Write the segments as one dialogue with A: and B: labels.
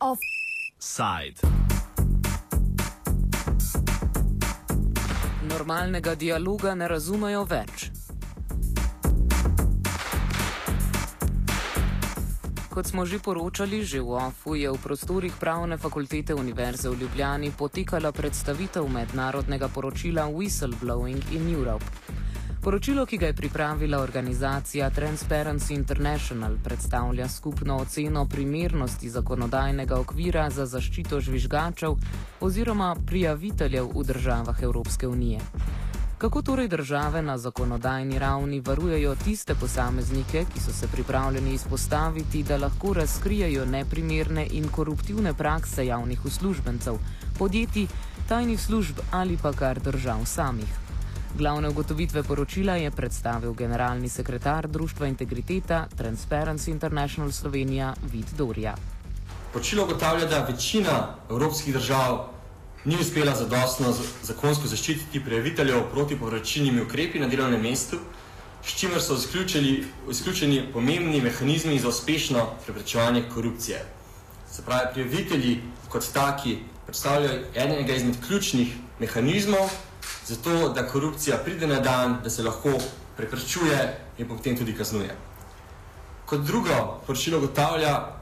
A: Offside.
B: Normalnega dialoga ne razumejo več. Kot smo že poročali, že v OFU je v prostorih pravne fakultete Univerze v Ljubljani potekala predstavitev mednarodnega poročila Whistleblowing in Europe. Poročilo, ki ga je pripravila organizacija Transparency International, predstavlja skupno oceno primernosti zakonodajnega okvira za zaščito žvižgačev oziroma prijaviteljev v državah Evropske unije. Kako torej države na zakonodajni ravni varujejo tiste posameznike, ki so se pripravljeni izpostaviti, da lahko razkrijejo neprimerne in koruptivne prakse javnih uslužbencev, podjetij, tajnih služb ali pa kar držav samih? Glavne ugotovitve poročila je predstavil generalni sekretar Društva Integriteta Transparency International Slovenija Vid Dorja.
C: Poročilo ugotavlja, da večina evropskih držav ni uspela zadostno zakonsko zaščititi prijaviteljev proti povračilnimi ukrepi na delovnem mestu, s čimer so izključeni, pomembni mehanizmi za uspešno preprečevanje korupcije. Se pravi, prijavitelji kot taki predstavljajo enega izmed ključnih mehanizmov za to, da korupcija pride na dan, da se lahko preprečuje in potem tudi kaznuje. Kot drugo, poročilo ugotavlja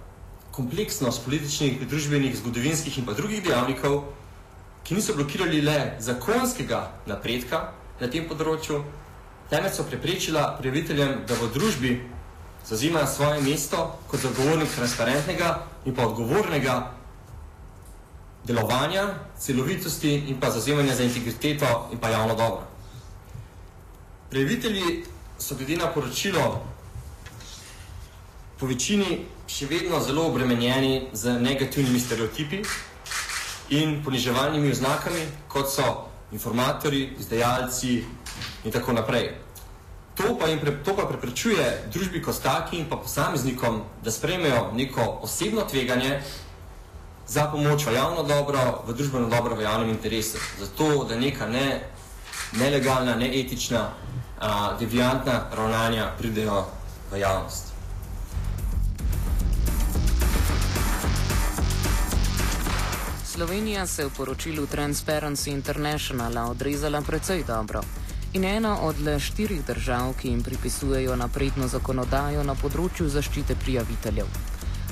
C: kompleksnost političnih, družbenih, zgodovinskih in pa drugih dejavnikov, ki niso blokirali le zakonskega napredka na tem področju, temveč so preprečila prijaviteljem, da v družbi zauzimajo svoje mesto kot zagovornik transparentnega in pa odgovornega delovanja, celovitosti in pa zauzemanja za integriteto in pa javno dobro. Prijavitelji so glede na poročilo po večini še vedno zelo obremenjeni z negativnimi stereotipi, in poniževalnimi oznakami, kot so informatorji, izdajalci in tako naprej. To pa, pre, to pa preprečuje družbi kot taki in pa posameznikom, da sprejmejo neko osebno tveganje za pomoč v javno dobro, v družbeno dobro, v javnem interesu. Zato, da neka ne, nelegalna, neetična, a, deviantna ravnanja pridejo v javnost.
B: Slovenija se je v poročilu Transparency Internationala odrezala precej dobro in ena od le štirih držav, ki jim pripisujejo napredno zakonodajo na področju zaščite prijaviteljev.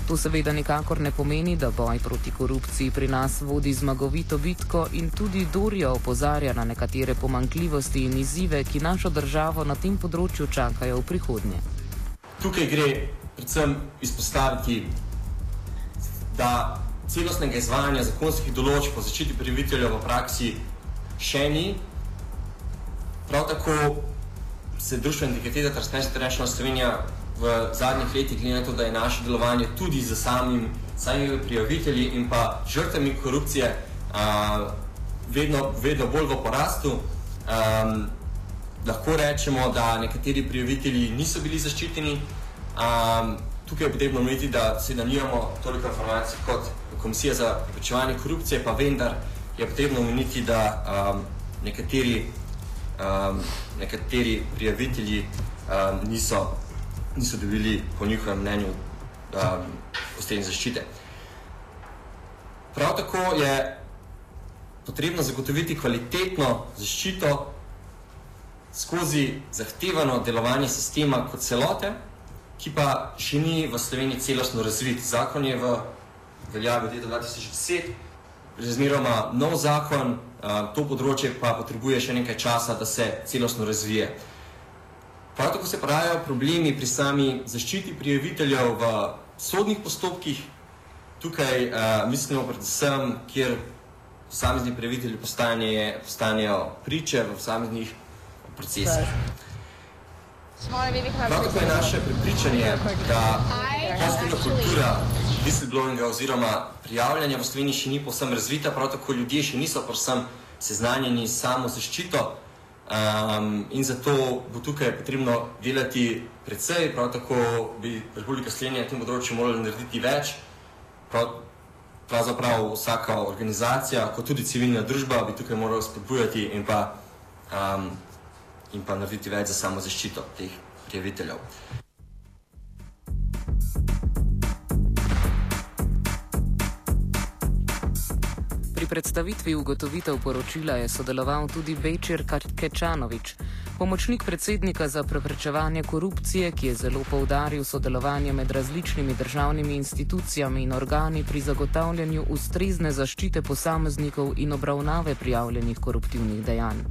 B: To seveda nikakor ne pomeni, da boj proti korupciji pri nas vodi zmagovito bitko in tudi Dorja opozarja na nekatere pomankljivosti in izzive, ki našo državo na tem področju čakajo v prihodnje.
C: Tukaj gre predvsem izpostaviti, da celostnega izvajanja zakonskih določb po zaščiti prijavitelja v praksi še ni. Prav tako se Društvo integriteta Transparency International Slovenija v zadnjih letih glede na to, da je naše delovanje tudi za samim, samimi prijavitelji in pa žrtvami korupcije a, vedno, vedno bolj v porastu. A, lahko rečemo, da nekateri prijavitelji niso bili zaščiteni. A, tukaj je potrebno omeniti, da se da nimamo toliko informacij kot Komisija za preprečevanje korupcije, pa vendar je potrebno omeniti, da um, nekateri, um, nekateri prijavitelji um, niso, niso dobili, po njihovem mnenju, um, ustrezne zaščite. Prav tako je potrebno zagotoviti kvalitetno zaščito skozi zahtevano delovanje sistema kot celote, ki pa še ni v Sloveniji celostno razvit. Zakon je v veljavi od leta 2010, razmeroma nov zakon, to področje pa potrebuje še nekaj časa, da se celostno razvije. Prav tako se porajajo problemi pri sami zaščiti prijaviteljev v sodnih postopkih. Tukaj uh, mislimo predvsem, kjer posamezni prijavitelji postanejo priče v posameznih procesih. Prav tako je naše prepričanje, da pozitivna kultura whistleblowinga oziroma prijavljanja v Sloveniji še ni povsem razvita, prav tako ljudje še niso povsem seznanjeni s samo zaščito um, in zato bo tukaj potrebno delati predvsej, prav tako bi Republika Slovenija na tem področju morala narediti več, prav, pravzaprav vsaka organizacija, kot tudi civilna družba bi tukaj morala spodbujati in pa um, in pa narediti več za samo zaščito teh prijaviteljev.
B: Pri predstavitvi ugotovitev poročila je sodeloval tudi Večer Kečanovič, pomočnik predsednika za preprečevanje korupcije, ki je zelo poudaril sodelovanje med različnimi državnimi institucijami in organi pri zagotavljanju ustrezne zaščite posameznikov in obravnave prijavljenih koruptivnih dejanj.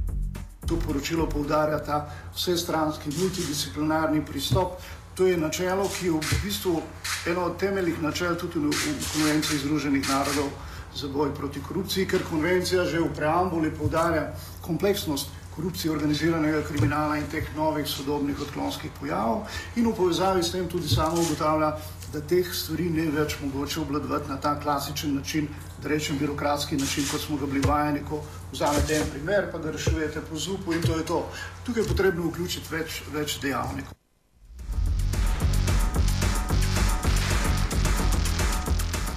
D: To poročilo poudarja ta vsestranski multidisciplinarni pristop. To je načelo, ki je v bistvu eno od temeljnih načel tudi v Konvenciji Združenih narodov za boj proti korupciji, ker konvencija že v preambuli poudarja kompleksnost korupcije, organiziranega kriminala in teh novih sodobnih odklonskih pojavov in v povezavi s tem tudi samo ugotavlja, da teh stvari ne več mogoče obladovati na ta klasičen način, da rečem birokratski način, kot smo ga bili vajeni, ko vzamete en primer, pa ga rešujete po zupu in to je to. Tukaj je potrebno vključiti več, več dejavnikov.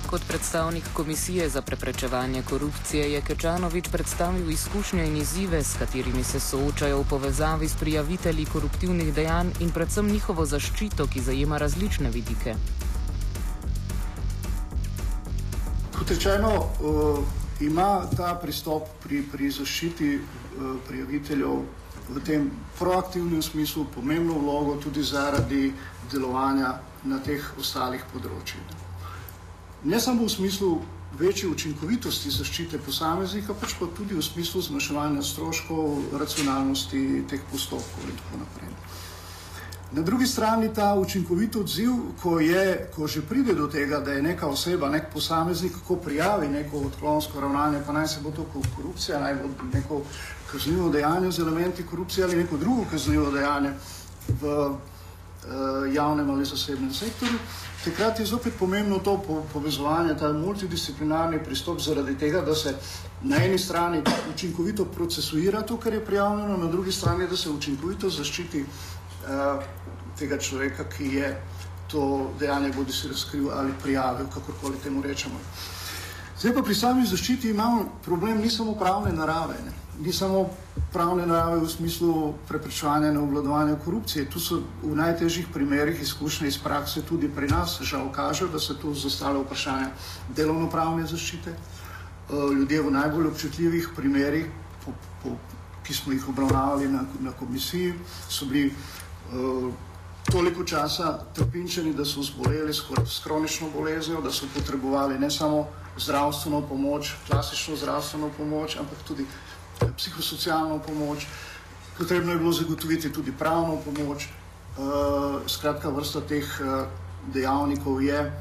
B: Kot predstavnik Komisije za preprečevanje korupcije je Kečanovič predstavil izkušnje in izzive, s katerimi se soočajo v povezavi s prijavitelji koruptivnih dejanj in predvsem njihovo zaščito, ki zajema različne vidike.
D: Kot rečeno, uh, ima ta pristop pri, pri zaščiti uh, prijaviteljev v tem proaktivnem smislu pomembno vlogo tudi zaradi delovanja na teh ostalih področjih ne samo v smislu večje učinkovitosti zaščite posameznika, pač pa tudi v smislu zmanjševanja stroškov, racionalnosti teh postopkov in tako naprej. Na drugi strani ta učinkovit odziv, ko, je, ko že pride do tega, da je neka oseba, nek posameznik, ko prijavi neko odklonsko ravnanje, pa naj se bo to korupcija, naj bo neko kaznivo dejanje z elementi korupcije ali neko drugo kaznivo dejanje v javnem ali zasebnem sektorju, takrat je zopet pomembno to povezovanje, ta multidisciplinarni pristop zaradi tega, da se na eni strani učinkovito procesuira to, kar je prijavljeno, na drugi strani, da se učinkovito zaščiti uh, tega človeka, ki je to dejanje bodi si razkril ali prijavil, kakorkoli temu rečemo. Zdaj pa pri sami zaščiti imamo problem ni samo pravne narave. Ne ni samo pravne narave v smislu preprečevanja in obvladovanja korupcije. Tu so v najtežjih primerih izkušnje iz prakse tudi pri nas, žal kaže, da se tu zastavlja vprašanje delovno-pravne zaščite. Eh, ljudje v najbolj občutljivih primerih, po, po, ki smo jih obravnavali na, na komisiji, so bili uh, toliko časa trpinčeni, da so zboleli s kronično boleznijo, da so potrebovali ne samo zdravstveno pomoč, klasično zdravstveno pomoč, ampak tudi psihosocialno pomoč, potrebno je bilo zagotoviti tudi pravno pomoč. Uh, skratka, vrsta teh uh, dejavnikov je,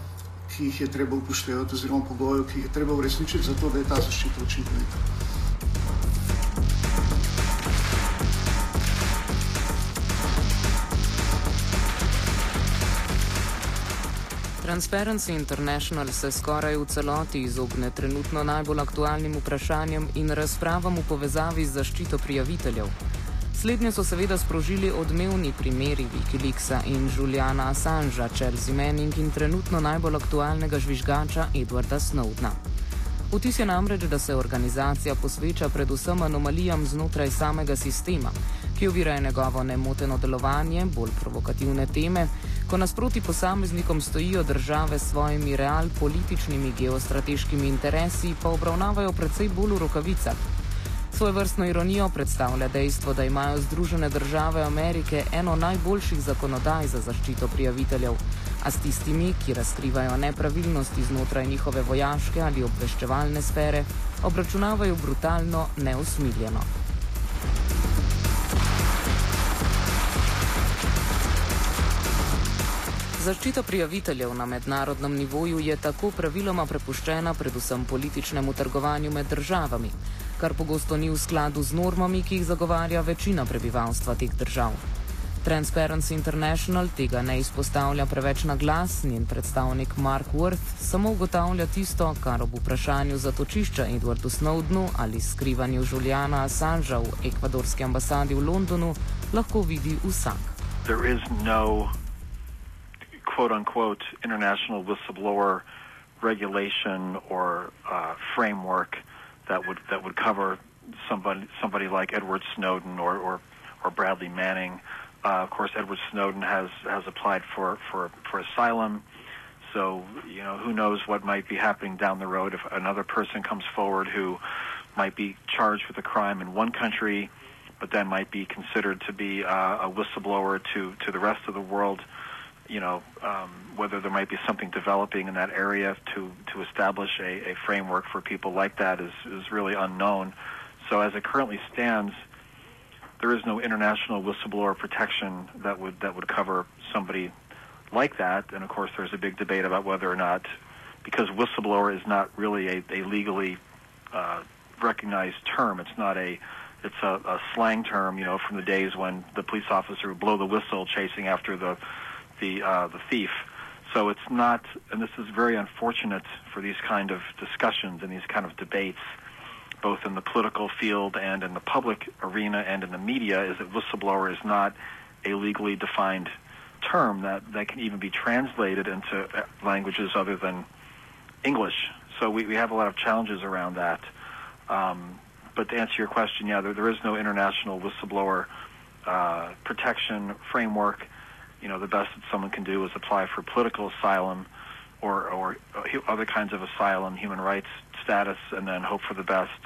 D: ki jih je treba upoštevati, oziroma pogojev, ki jih je treba uresničiti, zato da je ta zaščita učinkovita.
B: Transparency International se skoraj v celoti izogne trenutno najbolj aktualnim vprašanjem in razpravam v povezavi z zaščito prijaviteljev. Slednje so seveda sprožili odmevni primeri Wikileaksa in Juliana Assangea, Chelsea Manning in trenutno najbolj aktualnega žvižgača Edwarda Snowdna. Vtis je namreč, da se organizacija posveča predvsem anomalijam znotraj samega sistema, ki ovirajo njegovo nemoteno delovanje, bolj provokativne teme, ko nasproti posameznikom stojijo države s svojimi realpolitičnimi geostrateškimi interesi, pa obravnavajo predvsej bolj v rokavicah. Svojo vrstno ironijo predstavlja dejstvo, da imajo Združene države Amerike eno najboljših zakonodaj za zaščito prijaviteljev, a s tistimi, ki razkrivajo nepravilnosti znotraj njihove vojaške ali obveščevalne sfere, obračunavajo brutalno, neusmiljeno. Zaščita prijaviteljev na mednarodnem nivoju je tako praviloma prepuščena predvsem političnemu trgovanju med državami, kar pogosto ni v skladu z normami, ki jih zagovarja večina prebivalstva teh držav. Transparency International tega ne izpostavlja preveč na glas, njen predstavnik Mark Worth samo ugotavlja tisto, kar ob vprašanju zatočišča Edwardu Snowdenu ali skrivanju Juliana Assangea v ekvadorski ambasadi v Londonu lahko vidi vsak. There is no
E: quote unquote international whistleblower regulation or uh, framework that would that would cover somebody somebody like Edward Snowden or or, or Bradley Manning. Uh, of course, Edward Snowden has has applied for for for asylum. So you know who knows what might be happening down the road if another person comes forward who might be charged with a crime in one country, but then might be considered to be uh, a whistleblower to to the rest of the world. You know um, whether there might be something developing in that area to to establish a, a framework for people like that is is really unknown. So as it currently stands, there is no international whistleblower protection that would that would cover somebody like that. And of course, there's a big debate about whether or not, because whistleblower is not really a, a legally uh, recognized term. It's not a it's a, a slang term, you know, from the days when the police officer would blow the whistle chasing after the the uh, the thief. So it's not, and this is very unfortunate for these kind of discussions and these kind of debates, both in the political field and in the public arena and in the media, is that whistleblower is not a legally defined term that, that can even be translated into uh, languages other than English. So we, we have a lot of challenges around that. Um, but to answer your question, yeah, there, there is no international whistleblower uh, protection framework. You know, the best that someone can do is apply for political asylum or, or other kinds of asylum, human rights status, and then hope for the best.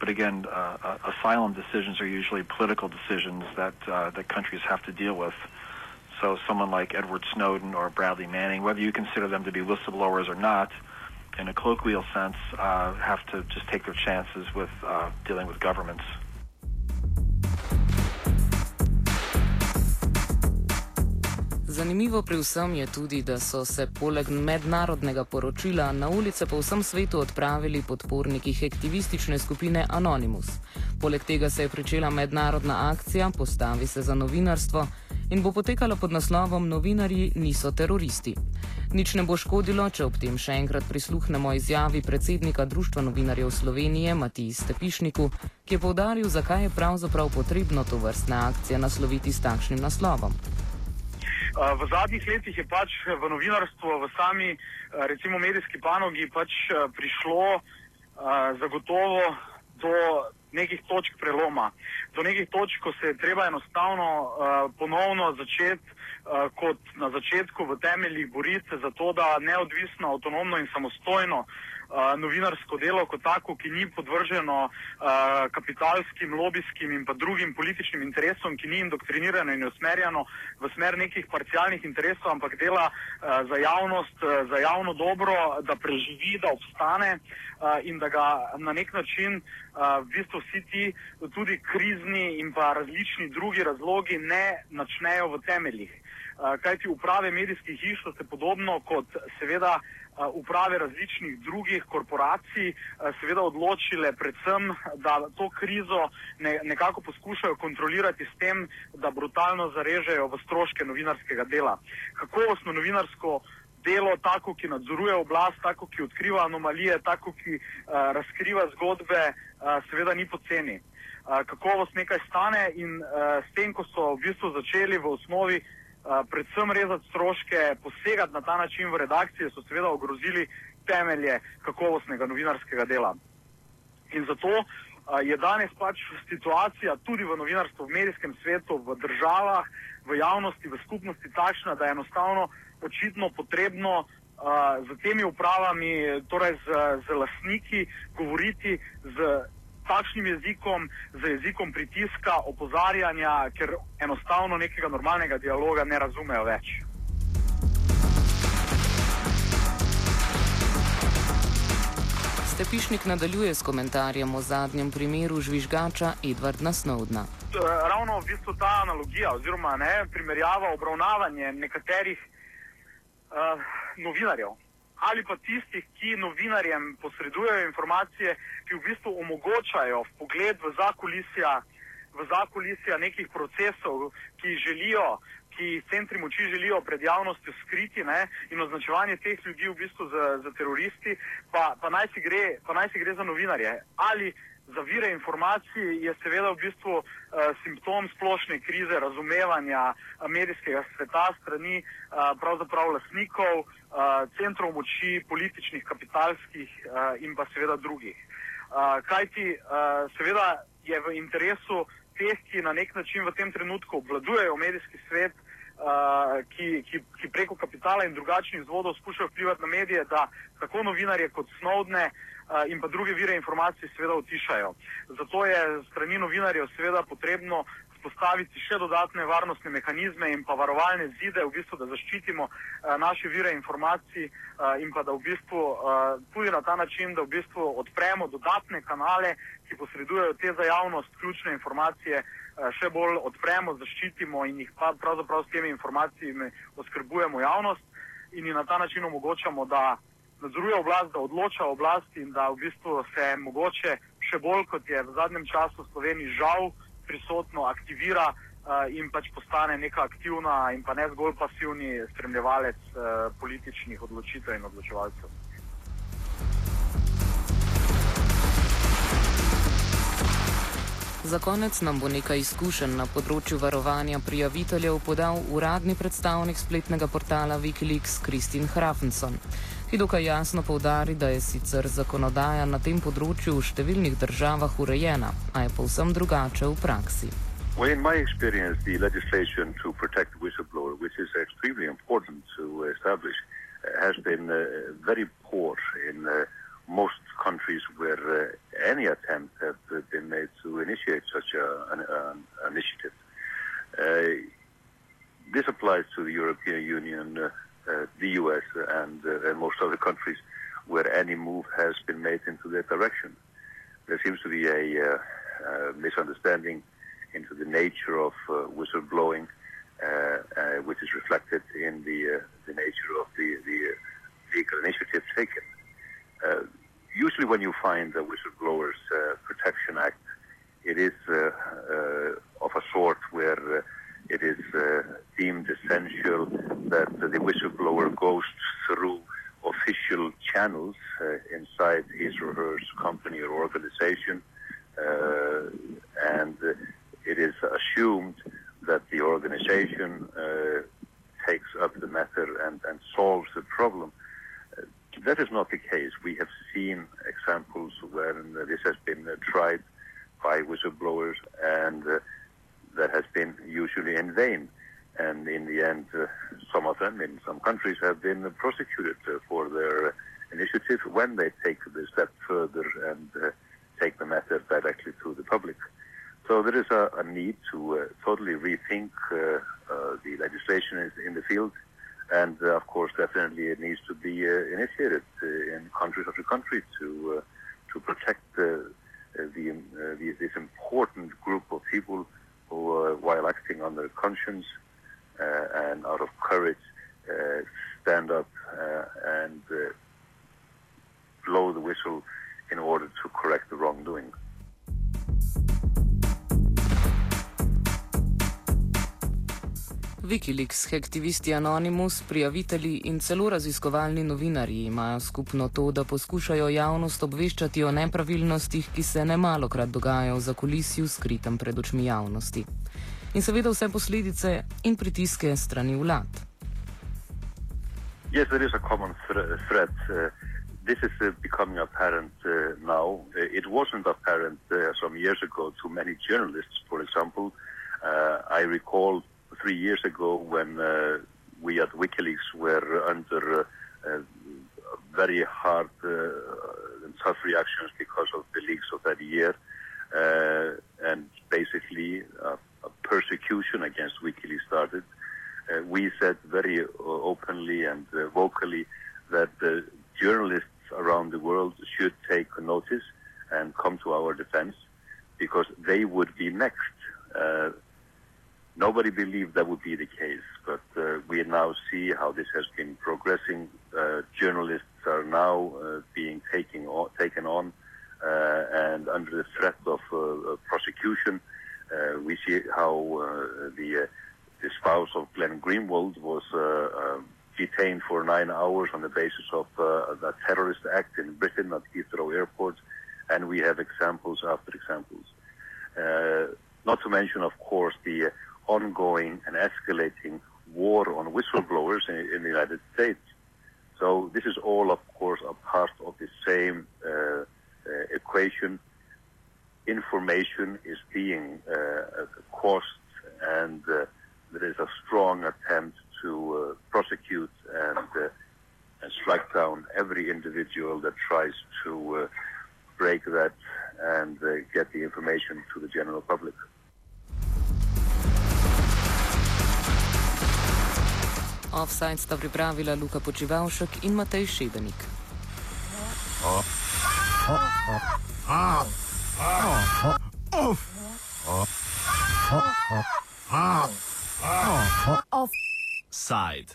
E: But again, uh, uh, asylum decisions are usually political decisions that uh, that countries have to deal with. So someone like Edward Snowden or Bradley Manning, whether you consider them to be whistleblowers or not, in a colloquial sense, uh, have to just take their chances with uh, dealing with governments.
B: Zanimivo pri vsem je tudi, da so se poleg mednarodnega poročila na ulice po vsem svetu odpravili podporniki aktivistične skupine Anonymous. Poleg tega se je pričela mednarodna akcija Postavi se za novinarstvo in bo potekala pod naslovom Novinarji niso teroristi. Nič ne bo škodilo, če ob tem še enkrat prisluhnemo izjavi predsednika Društva novinarjev Slovenije Matiji Stepišniku, ki je povdaril, zakaj je pravzaprav potrebno to vrstne akcije nasloviti s takšnim naslovom.
F: V zadnjih letih je pač v novinarstvu, v sami recimo medijski panogi, pač prišlo zagotovo do nekih točk preloma, do nekih točk, ko se je treba enostavno ponovno začeti kot na začetku v temeljih boriti za to, da neodvisno, avtonomno in samostojno uh, novinarsko delo kot tako, ki ni podvrženo uh, kapitalskim, lobijskim in pa drugim političnim interesom, ki ni indoktrinirano in usmerjeno v smer nekih parcialnih interesov, ampak dela uh, za javnost, uh, za javno dobro, da preživi, da obstane uh, in da ga na nek način uh, v bistvu vsi ti tudi krizni in pa različni drugi razlogi ne načnejo v temeljih. Uh, kajti uprave medijskih hiš so se podobno kot seveda uh, uprave različnih drugih korporacij eh, seveda odločile predvsem, da to krizo ne, nekako poskušajo kontrolirati s tem, da brutalno zarežejo v stroške novinarskega dela. Kakovostno novinarsko delo, tako ki nadzoruje oblast, tako ki odkriva anomalije, tako ki uh, razkriva zgodbe, uh, seveda ni poceni. Uh, kakovost nekaj stane in uh, s tem, ko so v bistvu začeli v osnovi predvsem rezati stroške, posegati na ta način v redakcije, so seveda ogrozili temelje kakovostnega novinarskega dela. In zato je danes pač situacija tudi v novinarstvu, v medijskem svetu, v državah, v javnosti, v skupnosti takšna, da je enostavno očitno potrebno z temi upravami, torej z, z lasniki, govoriti z takšnim jezikom, z jezikom pritiska, opozarjanja, ker enostavno nekega normalnega dialoga ne razumejo več.
B: Stepišnik nadaljuje s komentarjem o zadnjem primeru žvižgača Edwarda Snowdna.
F: Ravno v bistvu ta analogija oziroma ne, primerjava obravnavanja nekaterih uh, novinarjev, ali pa tistih, ki novinarjem posredujejo informacije, ki v bistvu omogočajo pogled v zakulisja, v zakulisja nekih procesov, ki želijo, ki centri moči želijo pred javnostjo skriti ne, in označevanje teh ljudi v bistvu za, za teroristi, pa, pa, naj gre, pa naj si gre za novinarje. Ali za vire informacij je seveda v bistvu simptom splošne krize razumevanja medijskega sveta strani uh, pravzaprav lasnikov, centrov moči, političnih, kapitalskih in pa seveda drugih. Kajti, uh, seveda, je v interesu teh, ki na nek način v tem trenutku obvladujejo medijski svet, ki, ki, ki preko kapitala in drugačnih vzvodov skušajo vplivati na medije, da tako novinarje kot Snowdne uh, in pa druge vire informacij seveda utišajo. Zato je strani novinarjev seveda potrebno vzpostaviti še dodatne varnostne mehanizme in pa varovalne zide, v bistvu, da zaščitimo uh, naše vire informacij uh, in pa da v bistvu uh, tudi na ta način, da v bistvu odpremo dodatne kanale, ki posredujejo te za javnost ključne informacije, uh, še bolj odpremo, zaščitimo in jih pa pravzaprav s temi informacijami oskrbujemo javnost in jim na ta način omogočamo, da nadzoruje oblast, da odloča oblast in da v bistvu se mogoče še bolj, kot je v zadnjem času v Sloveniji žal, prisotno, aktivira uh, in pač postane neka aktivna in pa ne zgolj pasivni spremljevalec uh, političnih odločitev in odločevalcev.
B: Za konec nam bo nekaj izkušenj na področju varovanja prijaviteljev podal uradni predstavnik spletnega portala Wikileaks Kristin Hrafenson, ki dokaj jasno povdari, da je sicer zakonodaja na tem področju v številnih državah urejena, a je povsem drugače v praksi.
G: Well, in my experience, the legislation to protect whistleblowers, which is extremely important to establish, has been uh, very poor in uh, most countries where uh, any attempt has been made to initiate such a, an, an initiative. Uh, this applies to the European Union, uh, uh, the US, and, and, most other countries where any move has been made into that direction. There seems to be a misunderstanding into the nature of whistleblowing, which is reflected in the, the nature of the, the legal initiative taken. Uh, usually, when you find the Whistleblowers uh, Protection Act, it is uh, of a sort where it is deemed essential that the whistleblower goes through official channels inside his or her company or organization, and it is assumed that the organization uh, takes up the matter and, and solves the problem. That is not the case. We have seen examples where this has been uh, tried by whistleblowers, and uh, that has been usually in vain. And in the end, uh, some of them in some countries have been prosecuted uh, for their initiative when they take the step further and uh, take the matter directly to the public. So there is a, a need to uh, totally rethink the legislation in the field and uh, of course, definitely it needs to be uh, initiated uh, in country after country to to protect the, the, this important group of people who, while acting on their conscience and out of courage,
B: Wikileaks, aktivisti Anonymous, prijavitelji in celo raziskovalni novinarji imajo skupno to, da poskušajo javnost obveščati o nepravilnostih, ki se ne malokrat dogajajo za kulisju skritem pred očmi javnosti. In seveda vse posledice in pritiske strani vlad.
G: Yes, there is a common threat. Uh, this is uh, becoming apparent uh, now. Uh, it wasn't apparent uh, some years ago to many journalists, for example. Uh, I recall three years ago when uh, we at WikiLeaks were under uh, uh, very hard and tough reactions because of the leaks of that year, and basically a persecution against WikiLeaks started. we said very openly and vocally that the journalists around the world should take notice and come to our defense because they would be next. Uh, Nobody believed that would be the case, but uh, we now see how this has been progressing. Uh, journalists are now uh, being taken on, taken on uh, and under the threat of uh, prosecution. Uh, we see how the, the, spouse of Glenn Greenwald was detained for nine hours on the basis of a terrorist act in Britain at Heathrow Airport, and we have examples after examples. not to mention, of course, the ongoing and escalating war on whistleblowers in, in, the United States. So this is all, of course, a part of the same uh, equation. Information is being uh, caused, and uh, there is a strong attempt to prosecute and, and strike down every individual that tries to break that and get the information to the general public.
B: Offside sta pripravila Luka Počivalšek in Matej Šebenik.
A: Offside.